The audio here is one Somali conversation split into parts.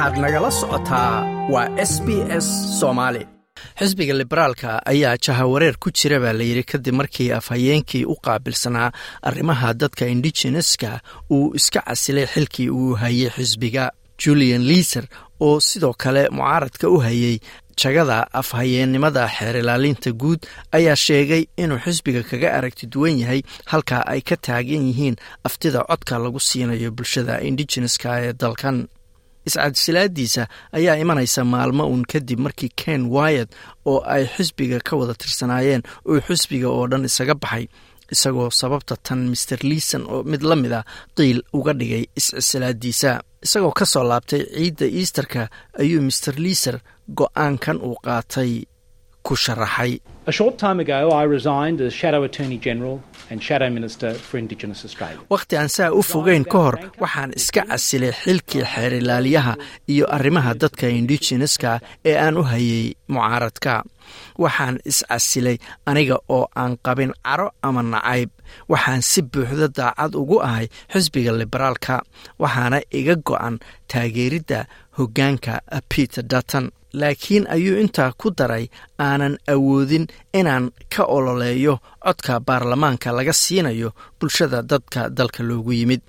waxaad nagala socotaa waa s b s soomaali xisbiga liberaalka ayaa jahawareer ku jira baa layidhi kadib markii afhayeenkii u qaabilsanaa arrimaha dadka indigeneska uu iska casilay xilkii uu hayay xisbiga. Julian liiser oo sidoo kale mucaaradka u hayay jagada afhayeennimada xeer ilaalinta guud ayaa sheegay inuu xisbiga kaga aragti duwan yahay halka ay ka taagan yihiin aftida codka lagu siinayo bulshada indigeneska ee dalkan iscadsilaadiisa ayaa imanaysa maalmo uun kadib markii ken wayat oo ay xisbiga ka wada tirsanaayeen uu xisbiga oo dhan isaga baxay isagoo sababta tan master liason oo mid la mid a qiil uga dhigay iscisilaadiisa isagoo ka soo laabtay ciidda easterka ayuu master liaser go'aankan uu qaatay ku sharaxay wakhti aan saa u fogeyn ka hor waxaan iska casilay xilkii xeer ilaaliyaha iyo arrimaha dadka indigeneska ee aan u hayay mucaaradka. Waxaan iscasilay aniga oo aan qabin caro ama nacayb waxaan si buuxda daacad ugu ahay xisbiga liberaalka waxaana iga go-an taageeridda hoggaanka peter dutton. Laakiin ayuu intaa ku daray aanan awoodin inaan ka ololeeyo codka baarlamaanka laga siinayo bulshada dadka dalka loogu yimid.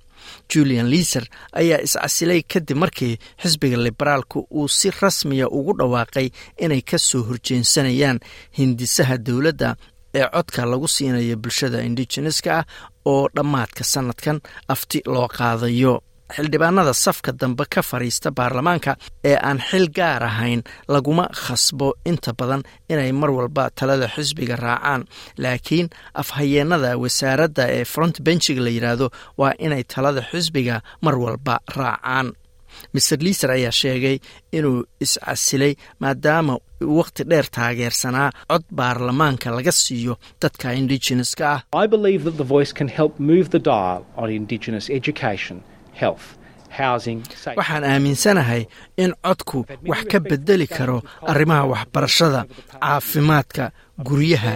Julian liaser ayaa iscasilay kadib markii xisbiga liberaalka uu si rasmiya ugu dhawaaqay inay ka soo horjeensanayaan hindisaha dowladda ee codka lagu siinayo bulshada indigeneska ah oo dhammaadka sanadkan afti loo qaadayo xildhibaanada safka dambe ka fadhiista baarlamaanka ee aan xil gaar ahayn laguma khasbo inta badan inay mar walba talada xisbiga raacaan. Laakiin afhayeennada wasaaradda ee front benchiga la yidhaahdo waa inay talada xisbiga mar walba raacaan. Master liaser ayaa sheegay inuu iscasilay maadaama uu wakhti dheer taageersanaa cod baarlamaanka laga siiyo dadka indigeneska ah waxaan aaminsanahay in codku wax ka bedeli karo arrimaha waxbarashada caafimaadka guryaha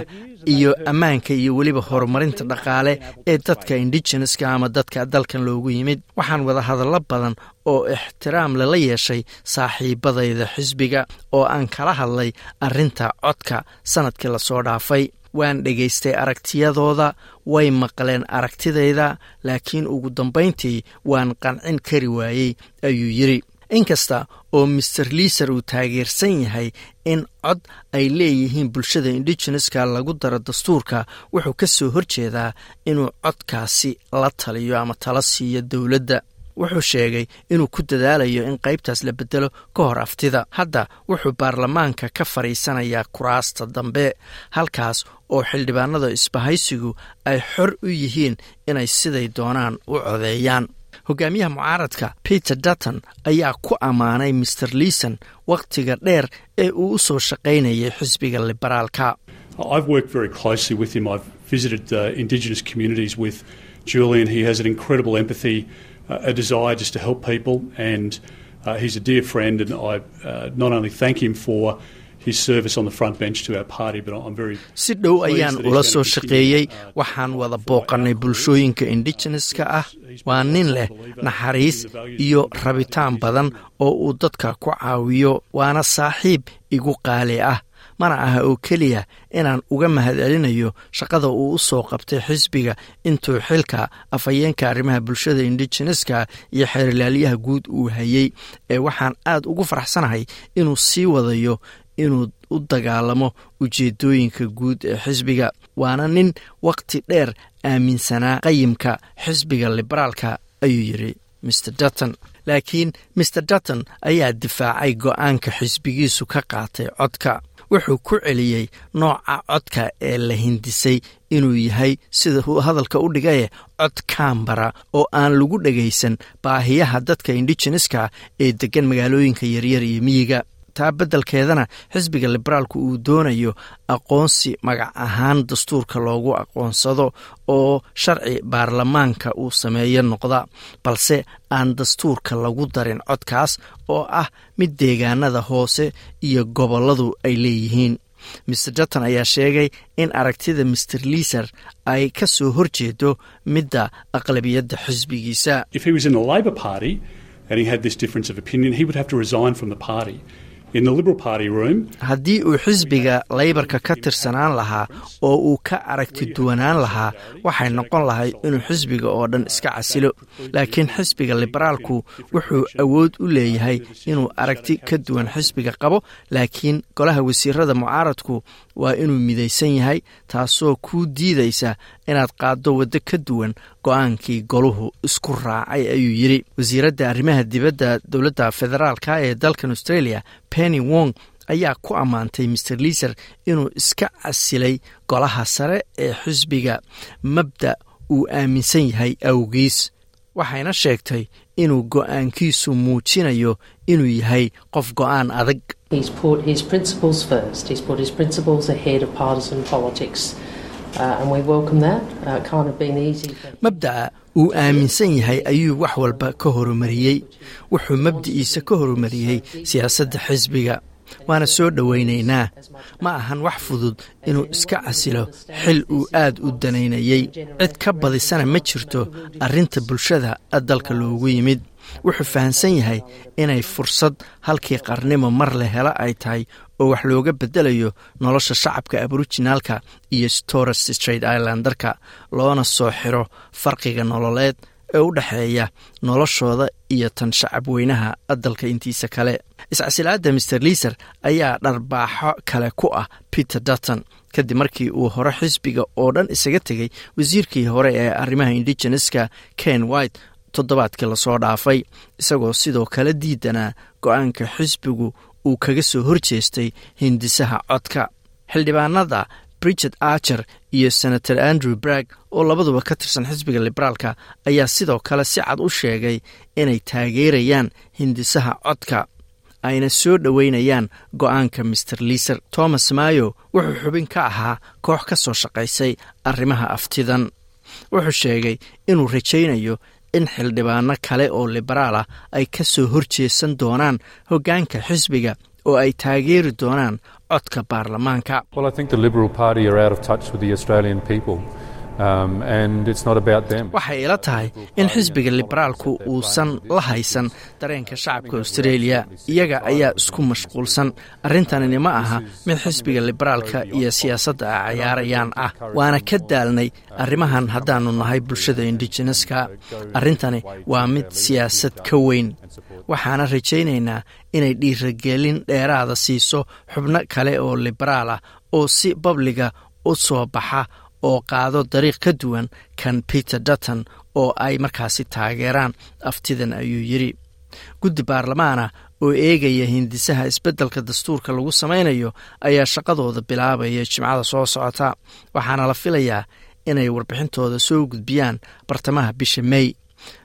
iyo ammaanka iyo weliba horumarinta dhaqaale ee dadka indigeneska ama dadka dalkan loogu yimid. Waxaan wada hadallo badan oo ixtiraam lala yeeshay saaxiibadayda xisbiga oo aan kala hadlay arrinta codka sannadkii la soo dhaafay waan dhegaystay aragtiyadooda way maqleen aragtidayda laakiin ugu dambayntii waan qancin kari waayey ayuu yidri inkasta oo master liaser uu taageersan yahay in cod ay leeyihiin bulshada indigeneska lagu daro dastuurka wuxuu ka soo horjeedaa inuu codkaasi la taliyo ama tala siiyo dowladda wuxuu sheegay inuu ku dadaalayo in qaybtaas la bedelo ka hor aftida. Hadda wuxuu baarlamaanka ka fadhiisanayaa kuraasta dambe halkaas oo xildhibaanada isbahaysigu ay xor u yihiin inay siday doonaan u codeeyaan. Hogaamiyaha mucaaradka peter dutton ayaa ku ammaanay master liason wakhtiga dheer ee uu u soo shaqaynayay xisbiga liberaalka Uh, a desire just to help people, and uh, he's a dear friend. And I uh, not only thank him for his service on the front bench to our party, but I'm very si dhow ayaan ula soo shaqeeyey. waxaan wada booqannay bulshooyinka indigeneska ah. waa nin leh naxariis iyo rabitaan badan oo uu dadka ku caawiyo waana saaxiib igu qaali ah mana aha oo keliya inaan uga mahadcelinayo shaqada uu u soo qabtay xisbiga intuu xilka afhayeenka arrimaha bulshada indigeneska iyo xeerilaalyaha guud uu hayey ee waxaan aad ugu faraxsanahay inuu sii wadayo inuu u dagaalamo ujeedooyinka guud ee xisbiga. Waana nin wakhti dheer aaminsanaa qayimka xisbiga liberaalka ayuu yidhi master dutton. Laakiin master dutton ayaa difaacay go'aanka xisbigiisu ka qaatay codka wuxuu ku celiyey nooca codka ee la hindisay inuu yahay sida uu hadalka u dhigaye cod kambara oo aan lagu dhagaysan baahiyaha dadka indigeneska ee deggan magaalooyinka yaryar iyo miyiga taa beddelkeedana xisbiga liberaalku uu doonayo aqoonsi magac ahaan dastuurka loogu aqoonsado oo sharci baarlamaanka uu sameeyo noqda balse aan dastuurka lagu darin codkaas oo ah mid deegaanada hoose iyo gobolladu ay leeyihiin. Master dutton ayaa sheegay in aragtida master liaser ay ka soo horjeedo midda aqlabiyadda xisbigiisa haddii uu xisbiga laybarka ka tirsanaan lahaa oo uu ka aragti duwanaan lahaa waxay noqon lahay inuu xisbiga oo dhan iska casilo. Laakiin xisbiga liberaalku wuxuu awood u leeyahay inuu aragti ka duwan xisbiga qabo laakiin golaha wasiirada mucaaradku waa inuu midaysan yahay taasoo kuu diidaysa inaad qaaddo waddo ka duwan go'aankii goluhu isku raacay ayuu yidhi. Wasiiradda arrimaha dibadda dowladda federaalka ee dalkan australia penny wong ayaa ku ammaantay maer liiser inuu iska casilay golaha sare ee xisbiga mabda uu aaminsan yahay awgiis. Waxayna sheegtay inuu go'aankiisu muujinayo inuu yahay qof go'aan adag mabda'a uu aaminsan yahay ayuu wax walba ka horumariyey. Wuxuu mabdiciisa ka horumariyey siyaasadda xisbiga. Waana soo dhowaynaynaa ma ahan wax fudud inuu iska casilo xil uu aad u danaynayey. Cid ka badisana ma jirto arrinta bulshada dalka loogu yimid wuxuu fahamsan yahay inay fursad halkii qarnimo mar la helo ay tahay oo wax looga bedelayo nolosha shacabka aborijinaalka iyo torres straight islandarka loona soo xiro farqiga nololeed ee u dhexeeya noloshooda iyo tan shacab weynaha dalka intiisa kale. Iscasilaadda maer liiser ayaa dharbaaxo kale ku ah peter dutton kadib markii uu hore xisbiga oo dhan isaga tegey wasiirkii hore ee arrimaha indigeneska ken white toddobaadkii la soo dhaafay isagoo sidoo kale diidanaa go'aanka xisbigu uu kaga soo horjeestay hindisaha codka. Xildhibaanada bridget archer iyo senator andrew bragg oo labaduba ka tirsan xisbiga liberaalka ayaa sidoo kale si cad u sheegay inay taageerayaan hindisaha codka. Ayna soo dhoweynayaan go'aanka maer liiser thomas mayo wuxuu xubin ka ahaa koox ka soo shaqaysay arrimaha aftidan. Wuxuu sheegay inuu rajaynayo in xildhibaano kale oo liberaal ah ay ka soo horjeesan doonaan hoggaanka xisbiga oo ay taageeri doonaan codka baarlamaanka waxay ila tahay in xisbiga liberaalku uusan la haysan dareenka shacabka australia. Iyaga ayaa isku mashquulsan. Arrintanini ma aha mid xisbiga liberaalka iyo siyaasadda a cayaarayaan ah. Waana ka daalnay arrimahan haddaanu nahay bulshada indigeneska arrintani waa mid siyaasad ka weyn. Waxaana rajaynaynaa inay dhiiragelin dheeraada siiso xubno kale oo liberaal ah oo si babliga u soo baxa oo qaado dariiq ka duwan kan peter dutton oo ay markaasi taageeraan. Aftidan ayuu yidhi guddi baarlamaana oo eegaya hindisaha isbeddelka dastuurka lagu samaynayo ayaa shaqadooda bilaabaya jimcada soo socota. Waxaana la filayaa inay warbixintooda soo gudbiyaan bartamaha bisha mey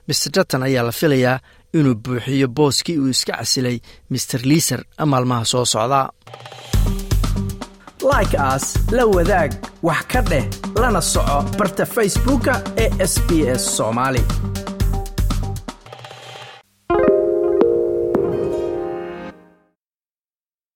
maer dutton ayaa la filayaa inuu buuxiyo booskii uu iska casilay maer liiser maalmaha soo socda. Like aas la wadaag wax ka dheh lana soco barta facebooka ee sb s soomaali